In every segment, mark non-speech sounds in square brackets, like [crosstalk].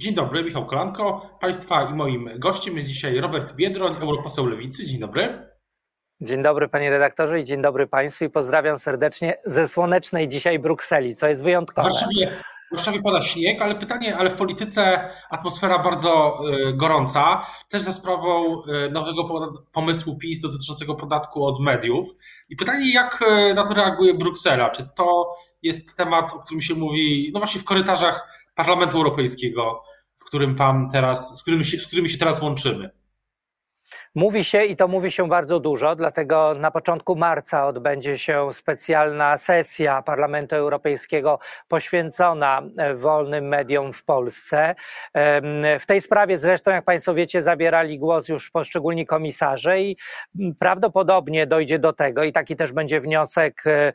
Dzień dobry, Michał Kolanko. Państwa i moim gościem jest dzisiaj Robert Biedroń, europoseł Lewicy. Dzień dobry. Dzień dobry panie redaktorze i dzień dobry państwu i pozdrawiam serdecznie ze słonecznej dzisiaj Brukseli, co jest wyjątkowe. W Warszawie, w Warszawie pada śnieg, ale pytanie, ale w polityce atmosfera bardzo y, gorąca, też za sprawą y, nowego pomysłu PiS dotyczącego podatku od mediów. I pytanie, jak y, na to reaguje Bruksela? Czy to jest temat, o którym się mówi, no właśnie w korytarzach Parlamentu Europejskiego, w którym pan teraz, z którym się, z którymi się teraz łączymy? Mówi się i to mówi się bardzo dużo, dlatego na początku marca odbędzie się specjalna sesja Parlamentu Europejskiego poświęcona e, wolnym mediom w Polsce. W tej sprawie zresztą, jak Państwo wiecie, zabierali głos już poszczególni komisarze i prawdopodobnie dojdzie do tego, i taki też będzie wniosek e,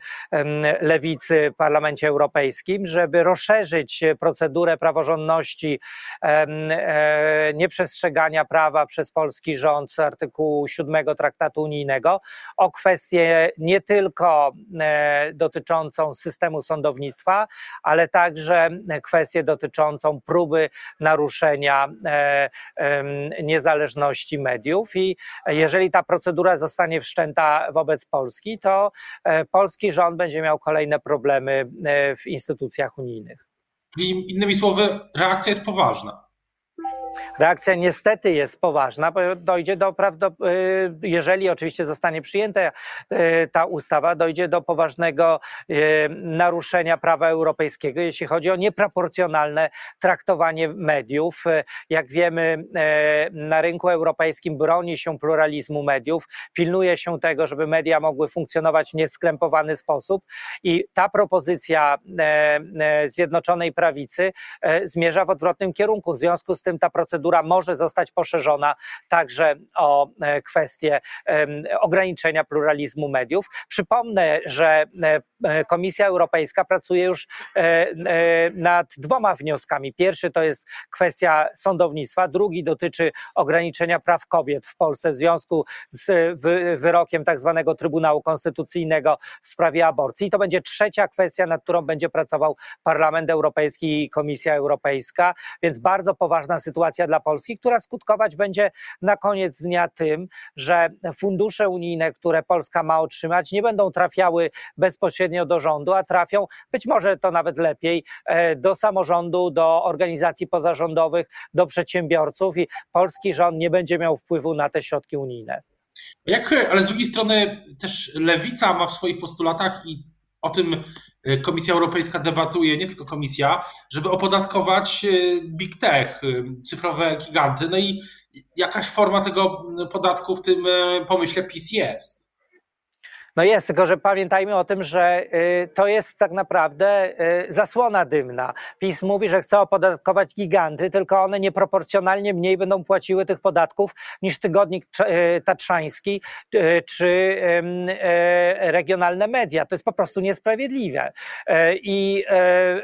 lewicy w Parlamencie Europejskim, żeby rozszerzyć procedurę praworządności e, nieprzestrzegania prawa przez polski rząd artykułu 7 Traktatu Unijnego o kwestię nie tylko e, dotyczącą systemu sądownictwa, ale także kwestię dotyczącą próby naruszenia e, niezależności mediów. I jeżeli ta procedura zostanie wszczęta wobec Polski, to e, polski rząd będzie miał kolejne problemy w instytucjach unijnych. Czyli innymi słowy, reakcja jest poważna. Reakcja niestety jest poważna, bo dojdzie do prawdopodobnie, jeżeli oczywiście zostanie przyjęta y, ta ustawa, dojdzie do poważnego y, naruszenia prawa europejskiego, jeśli chodzi o nieproporcjonalne traktowanie mediów. Jak wiemy, y, na rynku europejskim broni się pluralizmu mediów, pilnuje się tego, żeby media mogły funkcjonować w nieskrępowany sposób i ta propozycja Zjednoczonej Prawicy zmierza w odwrotnym kierunku. W związku z tym ta procedura może zostać poszerzona także o e, kwestię ograniczenia pluralizmu mediów. Przypomnę, że e, e, Komisja Europejska pracuje już nad dwoma wnioskami. Pierwszy to jest kwestia sądownictwa, drugi dotyczy ograniczenia praw kobiet w Polsce w związku z wyrokiem tak zwanego Trybunału Konstytucyjnego w sprawie aborcji. I to będzie trzecia kwestia, nad którą będzie pracował Parlament Europejski i Komisja Europejska, więc bardzo poważna sytuacja dla Polski, która skutkować będzie na koniec dnia tym, że fundusze unijne, które Polska ma otrzymać, nie będą trafiały bezpośrednio do rządu, a trafią, być może to nawet lepiej, e, do samorządu, do organizacji pozarządowych, do przedsiębiorców i polski rząd nie będzie miał wpływu na te środki unijne. Jak, ale z drugiej strony też lewica ma w swoich postulatach i o tym Y, Komisja Europejska debatuje, nie tylko komisja, żeby opodatkować y, big tech, y, cyfrowe giganty. No i jakaś forma tego podatku w tym pomyśle PiS jest. No jest, tylko że pamiętajmy o tym, że y, to jest tak naprawdę y, zasłona dymna. PiS mówi, że chce opodatkować giganty, tylko one nieproporcjonalnie mniej będą płaciły tych podatków niż tygodnik y, tatrzański czy regionalne media. To jest po prostu niesprawiedliwe. I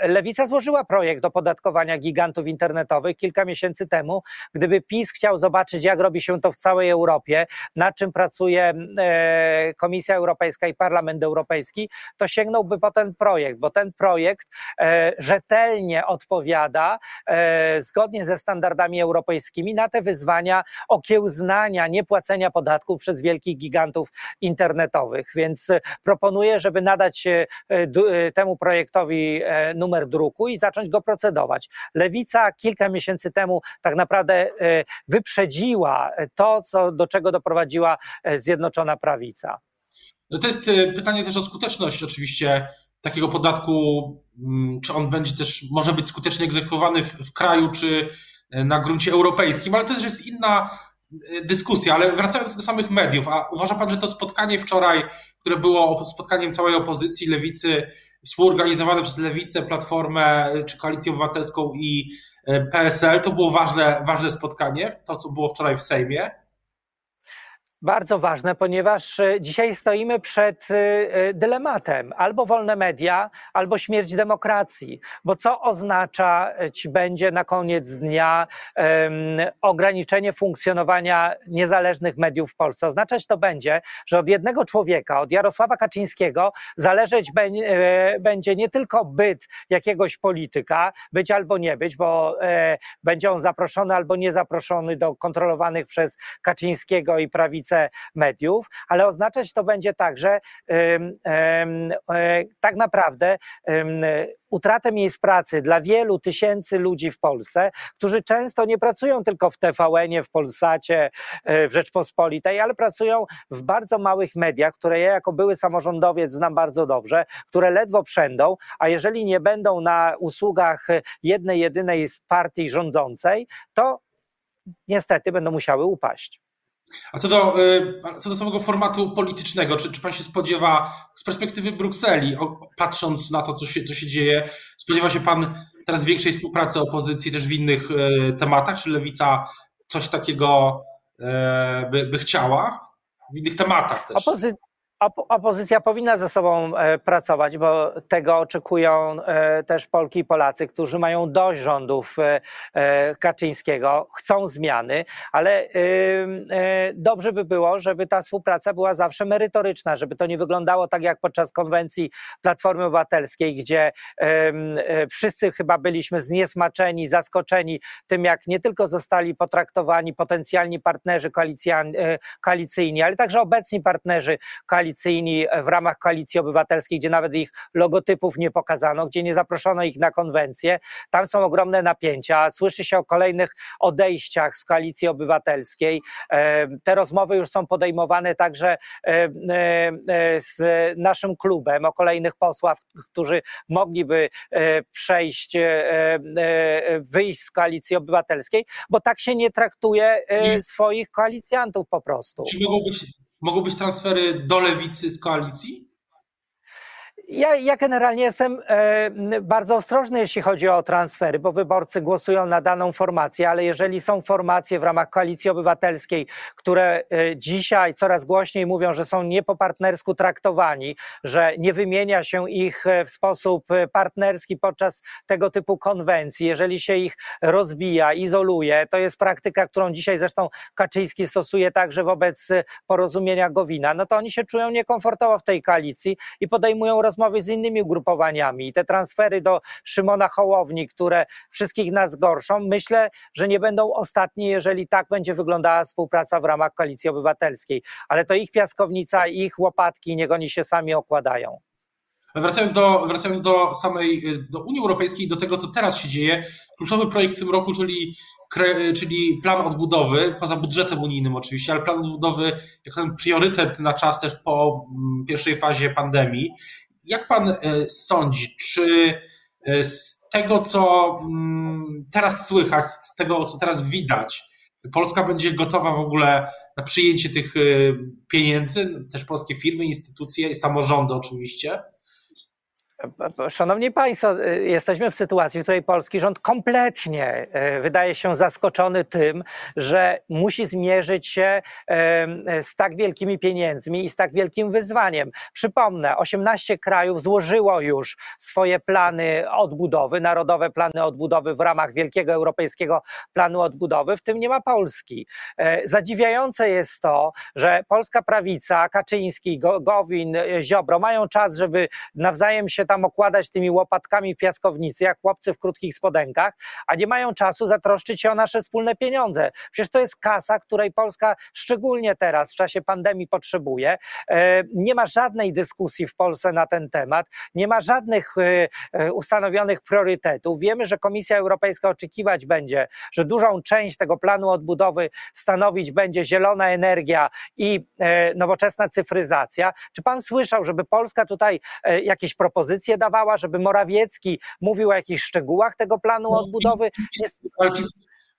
Lewica złożyła projekt opodatkowania gigantów internetowych kilka miesięcy temu. Gdyby PiS chciał zobaczyć, jak robi się to w całej Europie, nad czym pracuje Komisja Europejska, Europejska i Parlament Europejski, to sięgnąłby po ten projekt, bo ten projekt e, rzetelnie odpowiada e, zgodnie ze standardami europejskimi na te wyzwania okiełznania niepłacenia podatków przez wielkich gigantów internetowych. Więc proponuję, żeby nadać e, temu projektowi numer druku i zacząć go procedować. Lewica kilka miesięcy temu tak naprawdę wyprzedziła to, co, do czego doprowadziła Zjednoczona Prawica. No to jest e, pytanie też o skuteczność oczywiście takiego podatku, mm, czy on będzie też, może być skutecznie egzekwowany w, w kraju, czy e, na gruncie europejskim, ale to też jest inna e, dyskusja. Ale wracając do samych mediów, a uważa Pan, że to spotkanie wczoraj, które było spotkaniem całej opozycji, lewicy, współorganizowane przez lewicę, Platformę czy Koalicję Obywatelską i PSL, to było ważne, ważne spotkanie, to co było wczoraj w Sejmie? Bardzo ważne, ponieważ e, dzisiaj stoimy przed e, e, dylematem albo wolne media, albo śmierć demokracji. Bo co oznaczać będzie na koniec dnia um, ograniczenie funkcjonowania niezależnych mediów w Polsce? Oznaczać to będzie, że od jednego człowieka, od Jarosława Kaczyńskiego, zależeć będzie nie tylko byt jakiegoś polityka, być albo nie być, bo będzie on zaproszony albo nie zaproszony do kontrolowanych przez Kaczyńskiego i prawicy mediów, ale oznaczać to będzie także tak naprawdę utratę miejsc pracy dla wielu tysięcy ludzi w Polsce, którzy często nie pracują tylko w TVN-ie, w Polsacie, e, w Rzeczpospolitej, ale pracują w bardzo małych mediach, które ja jako były samorządowiec znam bardzo dobrze, które ledwo przędą, a jeżeli nie będą na usługach jednej, jedynej z partii rządzącej, to niestety będą musiały upaść. A co do, y, co do samego formatu politycznego, czy, czy pan się spodziewa z perspektywy Brukseli, patrząc na to, co się, co się dzieje, spodziewa się pan teraz większej współpracy opozycji też w innych y, tematach? Czy lewica coś takiego y, by, by chciała? W innych tematach też. Opozy opozycja powinna ze sobą e, pracować, bo tego oczekują e, też Polki i Polacy, którzy mają dość rządów e, Kaczyńskiego, chcą zmiany, ale dobrze by było, żeby ta współpraca była zawsze merytoryczna, żeby to nie wyglądało tak jak podczas konwencji Platformy Obywatelskiej, gdzie wszyscy chyba byliśmy zniesmaczeni, zaskoczeni tym, jak nie tylko zostali potraktowani potencjalni partnerzy koalicyjni, ale także obecni partnerzy koalicyjni, koalicyjni w ramach koalicji obywatelskiej, gdzie nawet ich logotypów nie pokazano, gdzie nie zaproszono ich na konwencję. Tam są ogromne napięcia. Słyszy się o kolejnych odejściach z koalicji obywatelskiej. E, te rozmowy już są podejmowane także e, e, z naszym klubem o kolejnych posłach, którzy mogliby przejść, wyjść z koalicji obywatelskiej, bo tak się nie traktuje swoich koalicjantów po prostu. Czy mogą być mogą być transfery do lewicy z koalicji? Ja, ja generalnie jestem e, bardzo ostrożny, jeśli chodzi o transfery, bo wyborcy głosują na daną formację, ale jeżeli są formacje w ramach koalicji obywatelskiej, które e, dzisiaj coraz głośniej mówią, że są nie po partnersku traktowani, że nie wymienia się ich e, w sposób partnerski podczas tego typu konwencji, jeżeli się ich rozbija, izoluje, to jest praktyka, którą dzisiaj zresztą Kaczyński stosuje także wobec porozumienia Gowina, no to oni się czują niekomfortowo w tej koalicji i podejmują rozmowy rozmowy z innymi ugrupowaniami i te transfery do Szymona Hołowni, które wszystkich nas gorszą, myślę, że nie będą ostatnie, jeżeli tak będzie wyglądała współpraca w ramach Koalicji Obywatelskiej. Ale to ich piaskownica, ich łopatki, niech oni się sami okładają. Wracając do, wracając do samej do Unii Europejskiej, do tego, co teraz się dzieje, kluczowy projekt w tym roku, czyli czyli plan odbudowy, poza budżetem unijnym oczywiście, ale plan odbudowy jako ten priorytet na czas też po mm, pierwszej fazie pandemii. Jak pan e, sądzi, czy e, z tego, co mm, teraz słychać, z tego, co teraz widać, Polska będzie gotowa w ogóle na przyjęcie tych e, pieniędzy, też polskie firmy, instytucje, samorządy oczywiście? Szanowni Państwo, y, jesteśmy w sytuacji, w której polski rząd kompletnie y, wydaje się zaskoczony tym, że musi zmierzyć się y, z tak wielkimi pieniędzmi i z tak wielkim wyzwaniem. Przypomnę, 18 krajów złożyło już swoje plany odbudowy, narodowe plany odbudowy w ramach Wielkiego Europejskiego Planu Odbudowy, w tym nie ma Polski. Zadziwiające jest to, że polska prawica, Kaczyński, Gowin, Ziobro mają czas, żeby nawzajem się tam okładać tymi łopatkami w piaskownicy, jak chłopcy w krótkich spodenkach, a nie mają czasu zatroszczyć się o nasze wspólne pieniądze. Przecież to jest kasa, której Polska szczególnie teraz w czasie pandemii potrzebuje. E, nie ma żadnej dyskusji w Polsce na ten temat, nie ma żadnych e, e, ustanowionych priorytetów. Wiemy, że Komisja Europejska oczekiwać będzie, że dużą część tego planu odbudowy stanowić będzie zielona energia i nowoczesna cyfryzacja. Czy pan słyszał, żeby Polska tutaj jakieś propozycje propozycje dawała, żeby Morawiecki mówił o jakichś szczegółach tego planu no, odbudowy. PiS,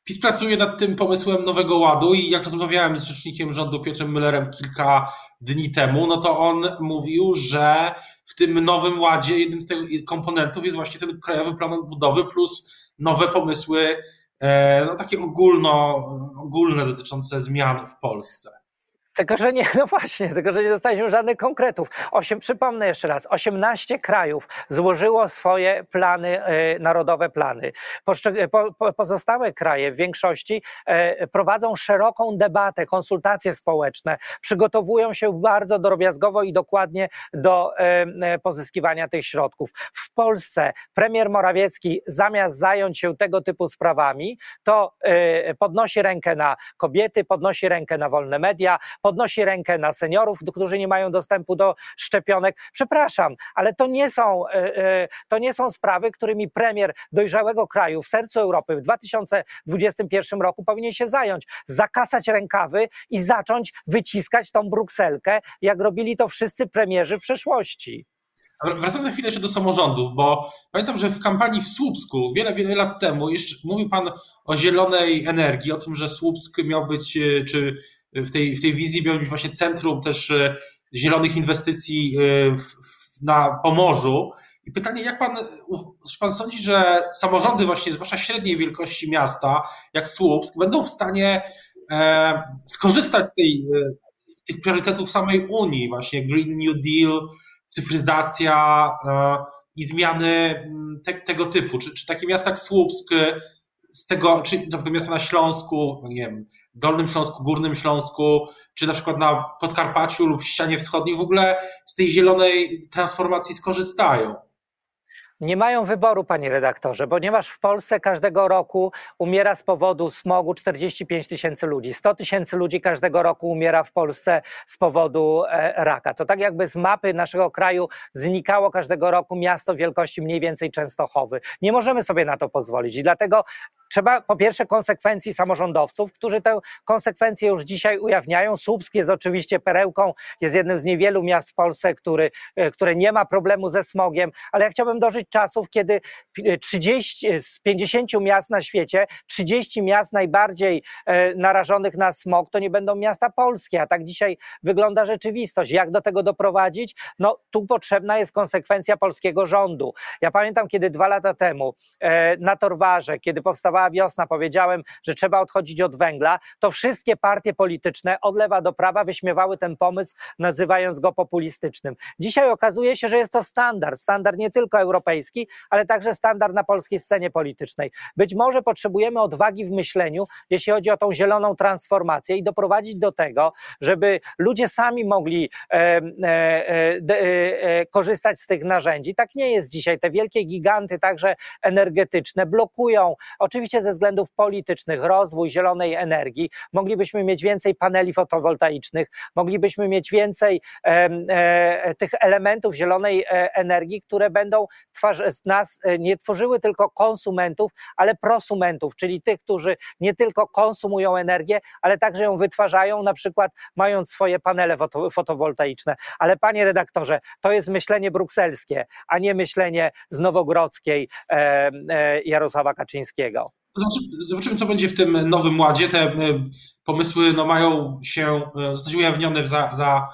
PiS, pracuje nad tym pomysłem Nowego Ładu i jak rozmawiałem z rzecznikiem rządu Piotrem Müllerem kilka dni temu, no to on mówił, że w tym Nowym Ładzie jednym z tych komponentów jest właśnie ten Krajowy Plan Odbudowy plus nowe pomysły, e, no takie ogólno, ogólne dotyczące zmian w Polsce. Tylko, że nie, [laughs] no właśnie, tylko, że nie dostaliśmy żadnych konkretów. Osiem, przypomnę jeszcze raz, 18 krajów złożyło swoje plany, e, narodowe plany. Po, po, pozostałe kraje w większości e, prowadzą szeroką debatę, konsultacje społeczne, przygotowują się bardzo drobiazgowo i dokładnie do e, pozyskiwania tych środków. W Polsce premier Morawiecki zamiast zająć się tego typu sprawami, to podnosi rękę na kobiety, podnosi rękę na wolne media, podnosi rękę na seniorów, którzy nie mają dostępu do szczepionek. Przepraszam, ale to nie są, e, e, to nie są sprawy, którymi premier dojrzałego kraju w sercu Europy w 2021 roku powinien się zająć. Zakasać rękawy i zacząć wyciskać tą brukselkę, jak robili to wszyscy premierzy w przeszłości. Wracając na chwilę jeszcze do samorządów, bo pamiętam, że w kampanii w Słupsku wiele, wiele lat temu jeszcze mówił Pan o zielonej energii, o tym, że Słupsk miał być, e, czy w tej, w tej wizji miał być właśnie centrum też e, zielonych inwestycji e, na Pomorzu. I pytanie, jak pan, czy pan sądzi, że samorządy właśnie, zwłaszcza średniej wielkości miasta, jak Słupsk, będą w stanie e, skorzystać z tej, tych priorytetów samej Unii, właśnie Green New Deal, cyfryzacja i zmiany te, tego typu? Czy, czy takie miasta jak Słupsk, z tego, czy miasta na Śląsku, no nie wiem, Dolnym Śląsku, Górnym Śląsku, czy na przykład na Podkarpaciu lub ścianie wschodniej w ogóle z tej zielonej transformacji skorzystają. Nie mają wyboru, panie redaktorze, ponieważ w Polsce każdego roku umiera z powodu smogu 45 tysięcy ludzi. 100 tysięcy ludzi każdego roku umiera w Polsce z powodu e, raka. To tak jakby z mapy naszego kraju znikało każdego roku miasto wielkości mniej więcej Częstochowy. Nie możemy sobie na to pozwolić i dlatego trzeba po pierwsze konsekwencji samorządowców, którzy tę konsekwencję już dzisiaj ujawniają. Słupsk jest oczywiście perełką, jest jednym z niewielu miast w Polsce, który, e, które nie ma problemu ze smogiem, ale ja chciałbym dożyć czasów, kiedy 30 e, z 50 miast na świecie, 30 miast najbardziej e, narażonych na smog to nie będą miasta polskie, a tak dzisiaj wygląda rzeczywistość. Jak do tego doprowadzić? No tu potrzebna jest konsekwencja polskiego rządu. Ja pamiętam, kiedy dwa lata temu na Torwarze, kiedy powstawała wiosna, powiedziałem, że trzeba odchodzić od węgla, to wszystkie partie polityczne od lewa do prawa wyśmiewały ten pomysł, nazywając go populistycznym. Dzisiaj okazuje się, że jest to standard, standard nie tylko europejski, ale także standard na polskiej scenie politycznej. Być może potrzebujemy odwagi w myśleniu, jeśli chodzi o tą zieloną transformację i doprowadzić do tego, żeby ludzie sami mogli e, e, e, e korzystać z tych narzędzi. Tak nie jest dzisiaj. Te wielkie giganty, także energetyczne, blokują. Oczywiście ze względów politycznych, rozwój zielonej energii, moglibyśmy mieć więcej paneli fotowoltaicznych, moglibyśmy mieć więcej e, e, tych elementów zielonej e, energii, które będą twarz, nas e, nie tworzyły tylko konsumentów, ale prosumentów, czyli tych, którzy nie tylko konsumują energię, ale także ją wytwarzają, na przykład mając swoje panele foto, fotowoltaiczne. Ale panie redaktorze, to jest myślenie brukselskie, a nie myślenie z Nowogrodzkiej e, Jarosława Kaczyńskiego. Zobaczymy, co będzie w tym nowym ładzie. Te e, pomysły no, mają się e, zostać ujawnione za, za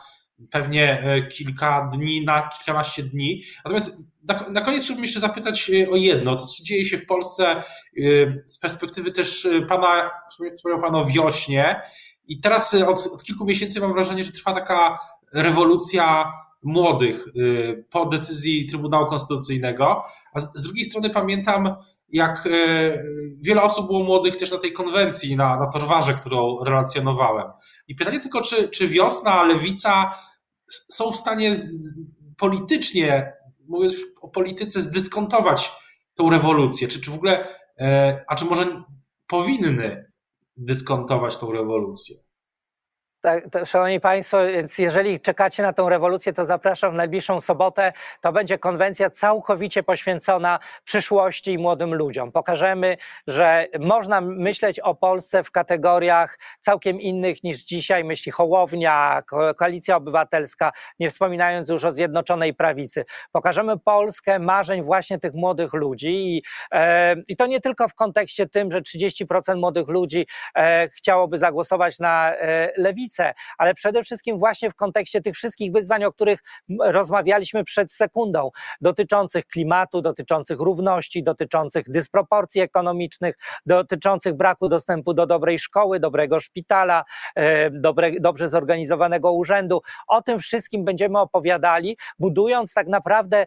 pewnie e, kilka dni, na kilkanaście dni. Natomiast na, na koniec chciałbym jeszcze zapytać o jedno. To, co dzieje się w Polsce z perspektywy też pana, wspomniał pan o wiośnie. I teraz od, od kilku miesięcy mam wrażenie, że trwa taka rewolucja młodych po decyzji Trybunału Konstytucyjnego. A z, z drugiej strony pamiętam, jak e, wiele osób było młodych też na tej konwencji, na, na Torwarze, którą relacjonowałem. I pytanie tylko, czy, czy wiosna, lewica są w stanie politycznie, mówiąc już o polityce, zdyskontować tą rewolucję? Czy, czy w ogóle, e, a czy może powinny dyskontować tą rewolucję? Tak, szanowni Państwo, więc jeżeli czekacie na tą rewolucję, to zapraszam w najbliższą sobotę. To będzie konwencja całkowicie poświęcona przyszłości i młodym ludziom. Pokażemy, że można myśleć o Polsce w kategoriach całkiem innych niż dzisiaj myśli Hołownia, Koalicja Obywatelska, nie wspominając już o Zjednoczonej Prawicy. Pokażemy Polskę marzeń właśnie tych młodych ludzi i, e, i to nie tylko w kontekście tym, że 30% młodych ludzi e, chciałoby zagłosować na e, lewicę, ale przede wszystkim właśnie w kontekście tych wszystkich wyzwań, o których rozmawialiśmy przed sekundą, dotyczących klimatu, dotyczących równości, dotyczących dysproporcji ekonomicznych, dotyczących braku dostępu do dobrej szkoły, dobrego szpitala, e, dobre, dobrze zorganizowanego urzędu. O tym wszystkim będziemy opowiadali, budując tak naprawdę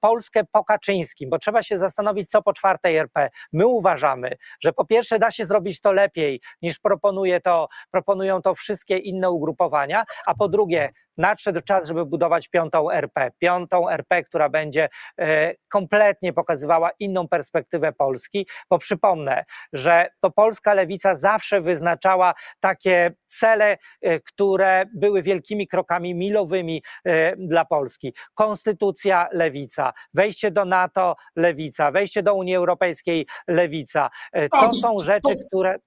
Polskę po Kaczyńskim, bo trzeba się zastanowić, co po czwartej RP. My uważamy, że po pierwsze da się zrobić to lepiej niż proponuje to, proponują to wszystkie inne ugrupowania, a po drugie nadszedł czas, żeby budować piątą RP. Piątą RP, która będzie e, kompletnie pokazywała inną perspektywę Polski, bo przypomnę, że to polska lewica zawsze wyznaczała takie cele, e, które były wielkimi krokami milowymi e, dla Polski. Konstytucja lewica, wejście do NATO lewica, wejście do Unii Europejskiej lewica. To są rzeczy, które.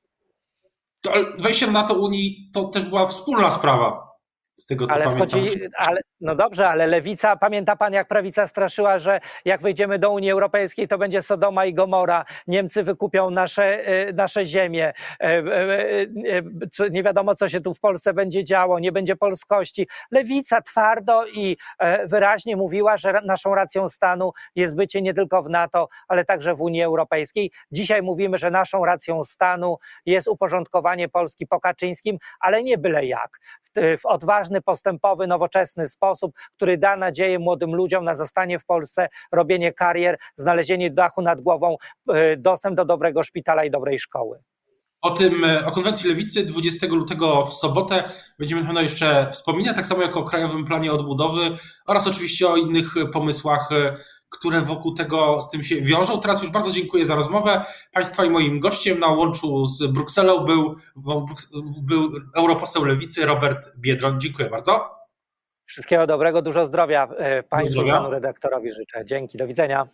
Wejście do NATO Unii to też była wspólna sprawa z tego co ale pamiętam. Wchodzi, ale, no dobrze, ale lewica, pamięta pan jak prawica straszyła, że jak wejdziemy do Unii Europejskiej, to będzie Sodoma i Gomora, Niemcy wykupią nasze, e, nasze ziemie, e, e, nie wiadomo co się tu w Polsce będzie działo, nie będzie polskości. Lewica twardo i wyraźnie mówiła, że naszą racją stanu jest bycie nie tylko w NATO, ale także w Unii Europejskiej. Dzisiaj mówimy, że naszą racją stanu jest uporządkowanie Polski po Kaczyńskim, ale nie byle jak w odważny, postępowy, nowoczesny sposób, który da nadzieję młodym ludziom na zostanie w Polsce, robienie karier, znalezienie dachu nad głową, y, dostęp do dobrego szpitala i dobrej szkoły. O tym, o konwencji lewicy 20 lutego w sobotę będziemy na pewno jeszcze wspominać, tak samo jak o Krajowym Planie Odbudowy oraz oczywiście o innych pomysłach które wokół tego z tym się wiążą. Teraz już bardzo dziękuję za rozmowę. Państwa i moim gościem na łączu z Brukselą był, był europoseł Lewicy Robert Biedron. Dziękuję bardzo. Wszystkiego dobrego, dużo zdrowia e, Państwu i Panu redaktorowi życzę. Dzięki, do widzenia.